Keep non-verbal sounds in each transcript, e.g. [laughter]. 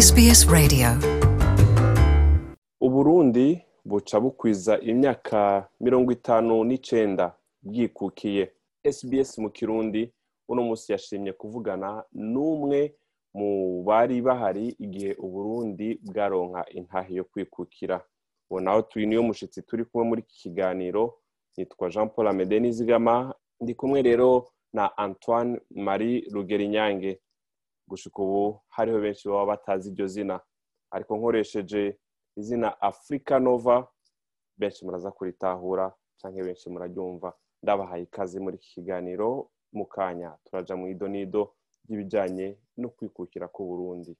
SBS Radio. Uburundi buca bukwiza imyaka mirongo itanu n'icenda bwikukiye. Sbs mu kirundi uno musi yashimye kuvugana n'umwe mu bari bahari igihe uburundi bwaronka intahe yo kwikukira. Uwo naho turi niyo mushitsi turi kumwe muri iki kiganiro nitwa jean paul amede nizigama ndi kumwe rero na antoine marie rugerinyange gushika ubu hariho benshi baba batazi iryo zina. Ariko nkoresheje izina africa nova benshi muraza kuritahura canke benshi muraryumva. Ndabahaye ikaze muri iki kiganiro mu kanya turaja mu idonido ry'ibijanye no kwikukira k'uburundi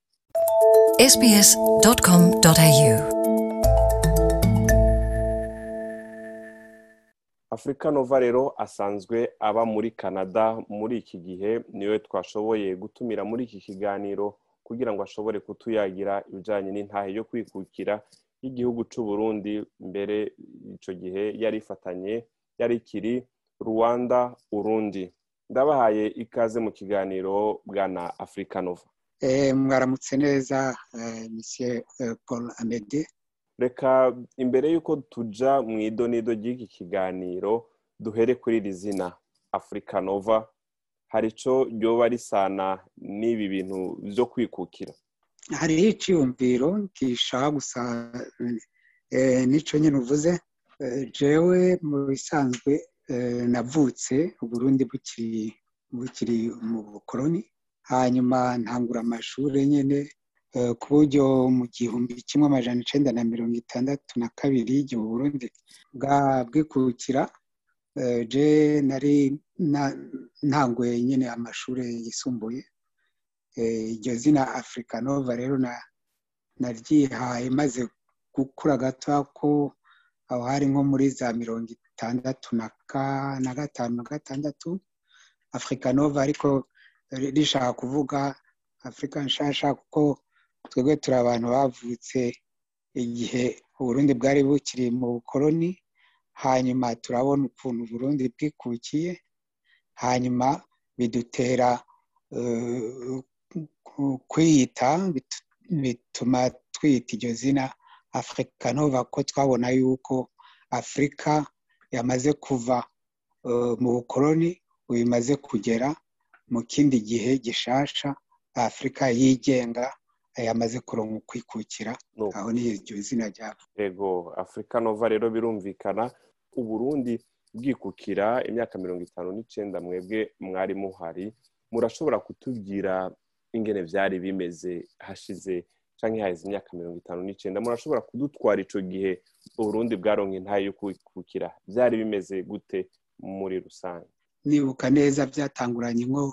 africa nova rero asanzwe aba muri canada muri iki gihe ni we twashoboye gutumira muri iki kiganiro kugira ngo ashobore kutuyagira ibijanye n'intahe yo kwikukira y'igihugu c'uburundi mbere ico gihe yari ifatanye yari ikiri rwanda urundi. Ndabahaye ikaze mu kiganiro bwana africa nova Eh, mwaramutse neza eh, monsieur eh, paul amede. Reka imbere y'uko tuja mu idonido ry'iki kiganiro duhere kuri iri zina africa nova hari ico ryoba risana n'ibi bintu vyo kwikukira. Hariho iciyumviro gishaka gusa eh, n'ico nyine uvuze. Eh, jewe mu bisanzwe eh, navutse uburundi bukiri bukiri mu bukoroni hanyuma ntangura amashuri nyine ku buryo mu gihumbi kimwe amajana icenda na mirongo itandatu na kabiri igihe uburundi bwikukira eh, je nari na- ntanguye nyine amashuri yisumbuye. Eh, iryo zina africa nova rero na- naryihaye maze gukura gato ko aho hari nko muri za mirongo itandatu na gatanu na gatandatu. Africa nova ariko ri- rishaka kuvuga afurika nshasha kuko twebwe turi abantu bavutse igihe uburundi bwari bukiri mu bukoroni hanyuma turabona ukuntu uburundi bwikukiye hanyuma bidutera ku- kwiyita bitu- bituma twiyita iryo zina afurika nova ko twabona yuko afurika yamaze kuva eh, mu bukoroni ubu imaze kugera mu kindi gihe gishasha afurika yigenga yamaze kuronka ukwikukira Nuko. aho ni iryo zina ryabo ego africa nova rero birumvikana uburundi bwikukira imyaka mirongo itanu n'icenda mwebwe mwari muhari. Murashobora kutubwira ingene vyari bimeze hashize canke haheze imyaka mirongo itanu n'icenda. Murashobora kudutwara ico gihe uburundi bwaronka intahe yo kwikukira. Vyari bimeze gute muri rusange? Nibuka neza byatanguranye nko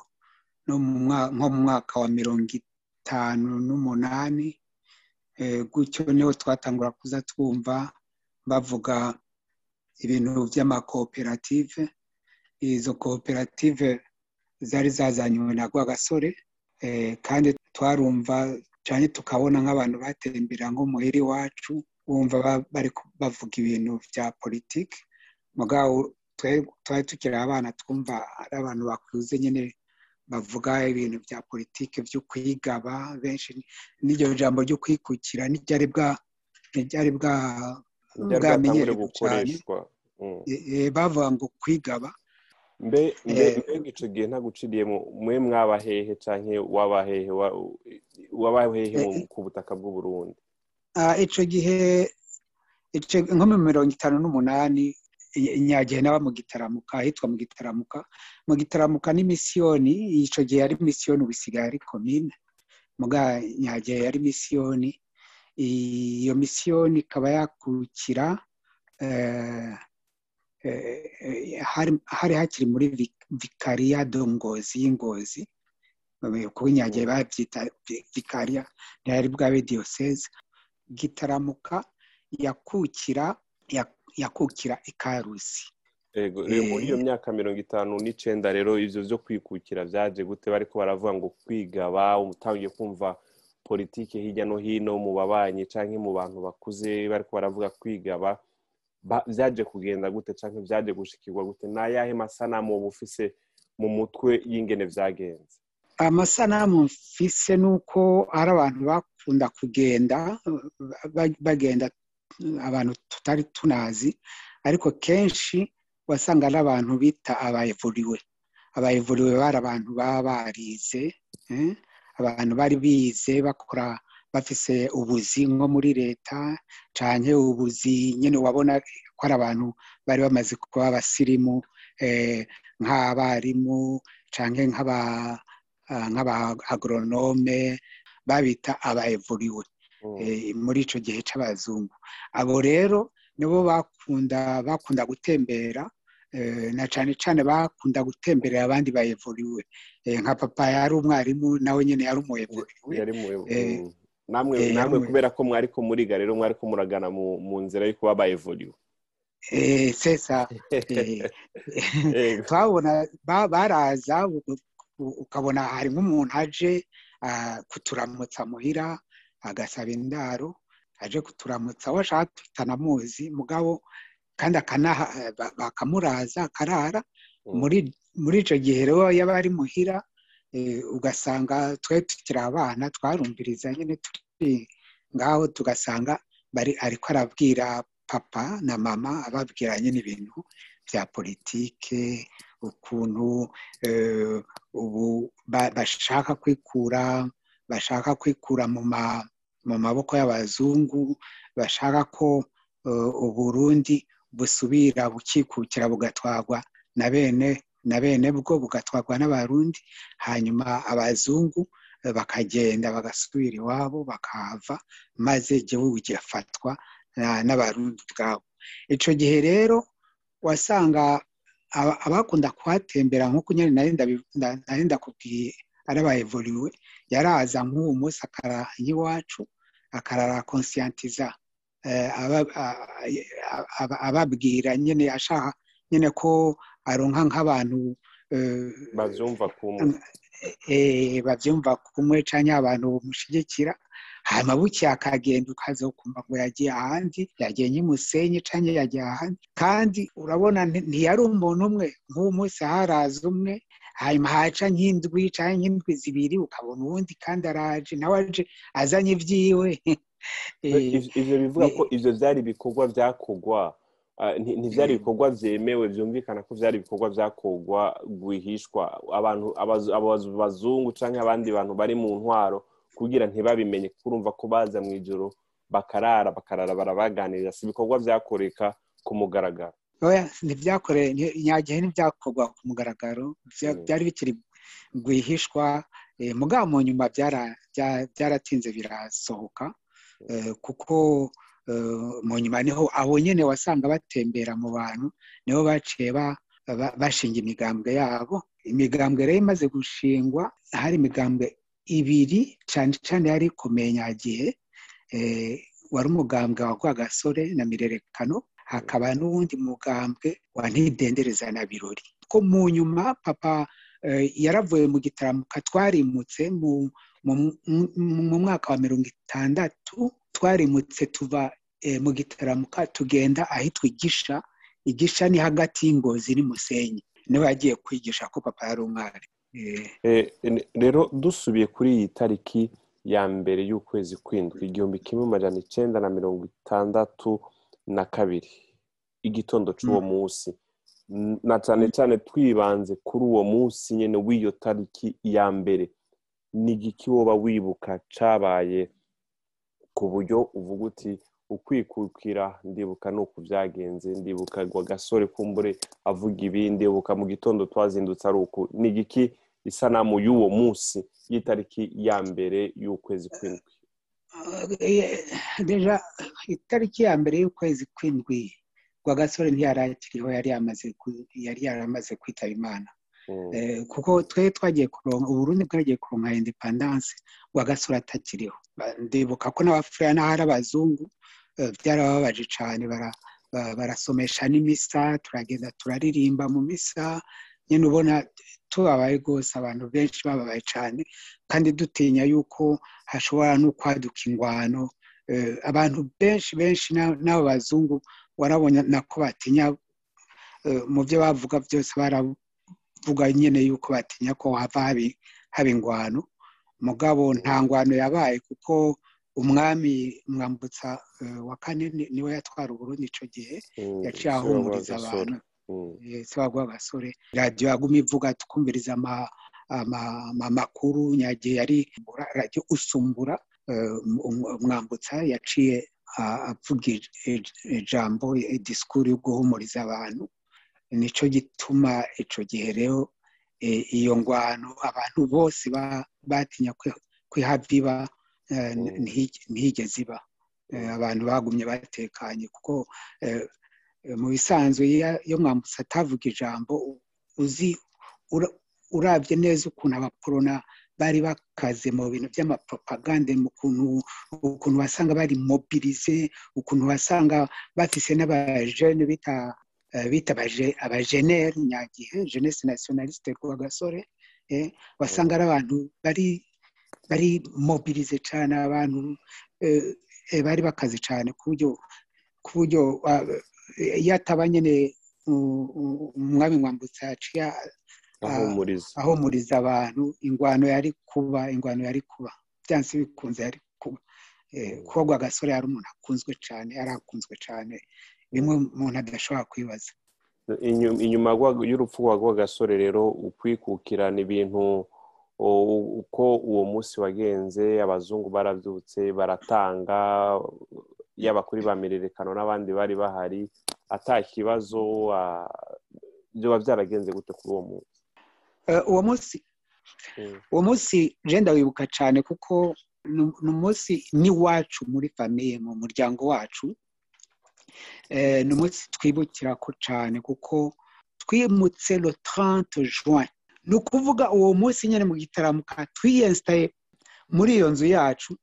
mu mwaka wa mirongo itanu n'umunani eh, gutyo ni ho twatangura kuza twumva bavuga ibintu by'amakoperative. Izo koperative zari zazanywe na rwagasore eh, kandi twarumva cyane tukabona nk'abantu batembera nko muhira iwacu bumva ba- bari bavuga ibintu bya politiki. Mugabo twari tukiri abana twumva ari abantu bakuze nyine bavuga ibintu bya politiki byo kwigaba benshi n'iryo jambo ryo kwikukira ntiryari bwamenyerewe cyane. Mm. Eh, eh, bavuga ngo kwigaba. Mbe mbe Eh, mbega ico gihe ntaguciriyemo mwe mwabahehe canke wabahehe wa- wabahehe ku butaka bw'uburundi Ah, ico gihe nko mu mirongo itanu n'umunani nyagihe naba mu gitaramuka ahitwa mu gitaramuka. Mu gitaramuka ni misiyoni ico gihe yari misiyoni ubu isigaye ari komine muga nyagihe yari misiyoni. Iyo misiyoni ikaba yakukira eh, eh, hari hakiri muri Vi- vikariya do ngozi y'ingozi kuko nyagihe babyita Vi- vikariya ntiyari bwabe diyoseze gitaramuka yakukira ya- yakukira ikarusi Ego, rero muri iyo Eh. myaka mirongo itanu n'icenda rero ivyo vyo kwikukira vyaje gute? Bariko baravuga ngo kwigaba utangiye kumva politike hirya no hino mu babanyi canke mu bantu bakuze bariko baravuga kwigaba ba- vyaje kugenda gute canke vyaje gushikirwa gute? N'ayahe masanamu woba ufise mu mutwe y'ingene vyagenze? Amasanamu mfise ni uko hari abantu bakunda kugenda bagenda abantu tutari tunazi ariko kenshi wasanga ari abantu bita abayevuriwe abayevuriwe bari abantu baba barize abantu bari bize bakora bafise ubuzi nko muri leta cyane ubuzi nyine wabona ko ari abantu bari bamaze kuba abasirimu nk'abarimu cyangwa nk'aba agoronome babita abayevuriwe muri icyo gihe cy'abazungu abo rero nibo bakunda bakunda gutembera na cyane cyane bakunda gutemberera abandi bayevuriwe. Nka papa yari umwarimu nawe nyine yari umuyevuriwe. Namwe kubera ko mwari ko muriga rero mwari ko muragana mu nzira yo kuba bayevuriwe. Sesa [laughs] twabona baraza ukabona hari nk'umuntu aje kuturamutsa muhira agasaba indaro aje kuturamutsa washaka tutanamuzi mugabo kandi bakamuraza akarara. Muri icyo gihe rero yaba ari muhira ugasanga twe tukiri abana twarumviriza nyine turi ngaho tugasanga bari ariko arabwira papa na mama ababwira nyine ibintu bya politike ukuntu ubu bashaka kwikura bashaka kwikura mu maboko y'abazungu bashaka ko uburundi busubira bukikukira bugatwarwa na bene na bene bwo bugatwarwa n'abarundi. Hanyuma abazungu bakagenda bagasubira iwabo bakahava maze igihugu gifatwa n'abarundi ubwabo. Icyo gihe rero wasanga abakunda kuhatembera nk'uko nyine nari ndakubwiye ari abayevuriwe yaraza nk'uwo munsi akarara iwacu akarara konsiyantiza. Ababwira nyine ashaka nyine ko aronka nk'abantu babyumva kumwe babyumva kumwe cyangwa abantu bamushyigikira hanyuma buke akagenda ukaza ukumva ngo yagiye ahandi yagiye nk'imusenyi cyangwa yagiye ahandi. Kandi urabona ntiyari umuntu umwe. Nk'uwo munsi haraza umwe hanyuma haca nk'indwi cyangwa nk'indwi zibiri ukabona uwundi kandi araje nawe aje azanye ibyiwe [laughs] ibyo bivuga ko ibyo byari ibikorwa byakogwa ntibyari ibikorwa byemewe byumvikana ko byari ibikorwa byakogwa rwihishwa. Abantu abazungu cyangwa abandi bantu bari mu ntwaro kugira ntibabimenye kurumva ko baza mu ijoro bakarara bakarara barabaganiriza si ibikorwa byakoreka ku mugaragaro. Ntibyakoreye nyagihe ntibyakorwa ku mugaragaro byari bikiri rwihishwa mugabo mu nyuma byaratinze birasohoka kuko mu nyuma ni ho abo nyine wasanga batembera mu bantu ni ho baciye bashinga imigambwe yabo. Imigambwe rero imaze gushingwa hari imigambwe ibiri cyane cyane yari ikomeye nyagihe wari umugambwe wa rwagasore na mirerekano hakaba n'uwundi mugambwe wa ntidendereza na birori. Ko mu nyuma papa yaravuye mu gitaramuka twarimutse mu mwaka wa mirongo itandatu twarimutse tuva mu gitaramuka tugenda ahitwa igisha igisha ni hagati y'ingozi n'umusenyi. Niho yagiye kwigisha ko papa yari umwari. Rero dusubiye kuri iyi tariki ya mbere y'ukwezi kw'indwi igihumbi kimwe magana icyenda na mirongo itandatu na kabiri igitondo cy'uwo munsi. Na cyane cyane twibanze kuri uwo munsi nyine w'iyo tariki ya mbere. Ni igiki woba wibuka cyabaye ku buryo uvuga uti ukwikukira ndibuka ni uku byagenze ndibuka ngo agasore kumbure avuga ibindi ndibuka mu gitondo twazindutse ari uku. Ni igiki isanamu y'uwo munsi y'itariki ya mbere y'ukwezi kw'indwi. Itariki ya mbere y'ukwezi kw'indwi ngo agasore ntiyari akiriho yari yaramaze kwitaba imana. Kuko twe twagiye kuronka uburundi bwagiye kuronka indepandanse ngo agasore atakiriho ndibuka ko n'abafuraya n'ahari abazungu byarababaje cyane barasomesha n'imisa turagenda turaririmba mu misa nyine ubona tubabaye rwose abantu benshi bababaye cyane kandi dutinya yuko hashobora no kwaduka ingwano. Abantu benshi benshi n'abo bazungu warabona nako batinya mu byo bavuga byose baravuga nyine yuko batinya ko hava haba ingwano. Mugabo nta ngwano yabaye kuko umwami mwambutsa wa kane ni we yatwara uburundi icyo gihe yaciye ahumuriza abantu. Se waguha agasore radiyo yaguma ivuga tukumviriza amakuru nyagihe yari radiyo usumbura. Umwambutsa yaciye avuga ijambo disikuru yo guhumuriza abantu. Nicyo gituma icyo gihe rero iyo ngwano abantu bose batinya kwihabiba ntihigeze iba abantu bagumye batekanye kuko mu bisanzwe iyo mwambutse atavuga ijambo uzi urabye neza ukuntu abaporona bari bakaze mu bintu by'amapropagande mu ukuntu wasanga bari mobirize ukuntu wasanga bafise n'abajene bita bita abajeneri nyagihe jeunesse nationaliste rwagasore wasanga ari abantu bari bari mobirize cyane abantu bari bakaze cyane ku buryo buryo iyo ataba nyine umwami mwambutsa yaciye ahumuriza. abantu ingwano yari kuba ingwano yari kuba. Byanse bikunze yari kuba kuba agasore yari umuntu akunzwe cyane yari akunzwe cyane bimwe umuntu adashobora kwibaza. Inyuma y'urupfu rwa gasore rero ukwikukirana ibintu uko uwo munsi wagenze abazungu barabyutse baratanga yaba kuri ba mirerekano n'abandi bari bahari ata kibazo byaba byaragenze gute kuri uwo munsi? Uwo munsi uwo munsi jenda wibuka cyane kuko ni umunsi n'iwacu muri famiye mu muryango wacu. Ni umunsi twibukira ko cyane kuko twimutse le 30 juin. Ni ukuvuga uwo munsi nyine mu gitaramuka twiyensitaye muri iyo nzu yacu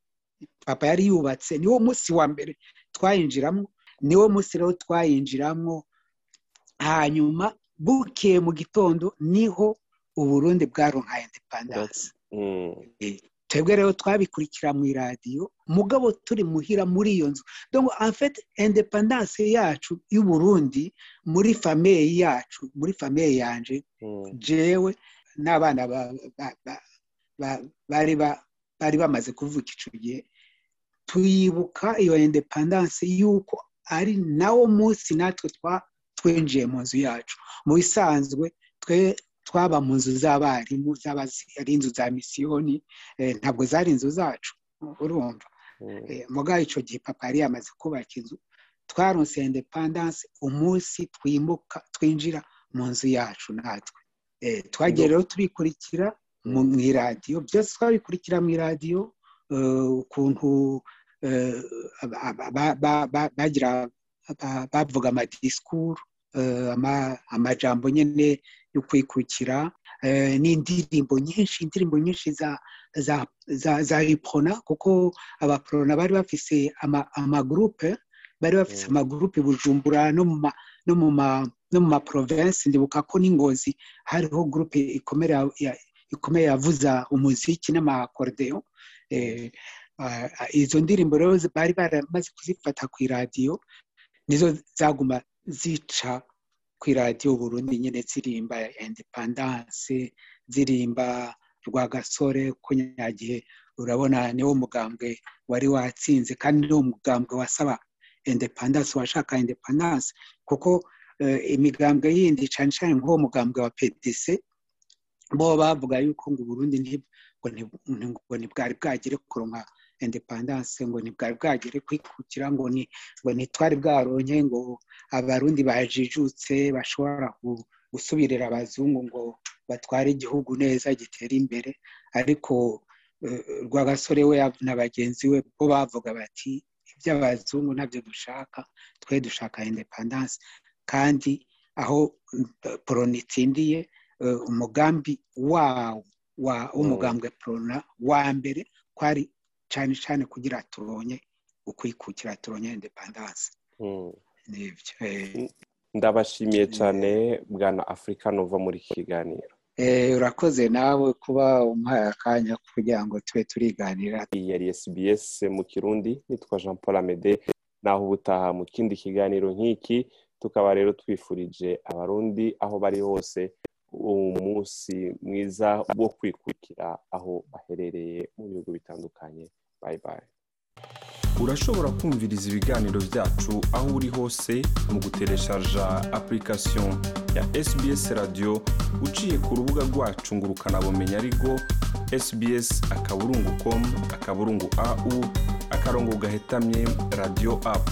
papa yari yubatse niwo munsi wa mbere twayinjiramo niwo munsi rero twayinjiramo. Hanyuma bukiye mu gitondo ni ho uburundi bwaronka indepandanse twebwe rero twabikurikira mu iradiyo mugabo turi muhira muri iyo nzu. Donc en fait independance yacu y'uburundi muri famiye yacu muri famiye yanje jewe n'abana bari bamaze kuvuka icyo gihe tuyibuka iyo independance y'uko ari nawo munsi natwe twinjiye mu nzu yacu. Mu bisanzwe twe twaba mu nzu z'abarimu zaba ari inzu za misiyoni ntabwo zari inzu zacu urumva. Mugaho icyo gihe papa yari yamaze kubaka inzu twaronse independance umunsi twimuka twinjira mu nzu yacu natwe. Twagiye rero turikurikira mu iradiyo byose twabikurikira mu iradiyo ukuntu bagira bavuga amadisikuru amajambo nyine yo kwikukira n'indirimbo nyinshi indirimbo nyinshi za iprona kuko abaporona bari bafise amagurupe bari bafise amagurupe bujumbura no mu maprovensi ndibuka ko n'ingozi hariho gurupe ikomeye yavuza umuziki n'amakorodeo izo ndirimbo rero bari baramaze kuzifata ku iradiyo nizo zaguma zica ku iradiyo Burundi nyine zirimba independance zirimba rwagasore ko nyagihe urabona niwo mugambwe wari watsinze kandi niwo mugambwe wasaba independance washaka independance kuko imigambwe yindi cyane cyane nk'uwo mugambwe wa pdc bo bavuga yuko ngo Burundi ngo ntibwari bwagere kuronka independance ngo ntibwari bwagere kwikukira ngo ni ngo ntitwari bwaronke ngo abarundi bajijutse bashobora gusubirira abazungu ngo batware igihugu neza gitere imbere. Ariko rwagasore we na bagenzi we bo bavuga bati iby'abazungu ntabyo dushaka twe dushaka independance kandi aho poroni itsindiye umugambi wawo w'umugambwe porona wa mbere kwari cyane cyane kugira turonye ukwikukira turonye independance ndabashimiye cyane bwana afurika nuva muri iki kiganiro. Urakoze nawe kuba umuhaye akanya kugira ngo tube turiganira. Iyi yari SBS mu kirundi nitwa jean paul amede naho ubutaha mu kindi kiganiro nk'iki tukaba rero twifurije abarundi aho bari hose umunsi mwiza wo kwikukira aho baherereye mu bihugu bitandukanye. Bayi bayi urashobora kumviriza ibiganiro byacu aho uri hose mu gutereshaja application ya sbs radio. Uciye ku rubuga rwacu ngo ukanabumenya ariko sbs akaburungu com akaburungu au akarongo gahetamye radio apu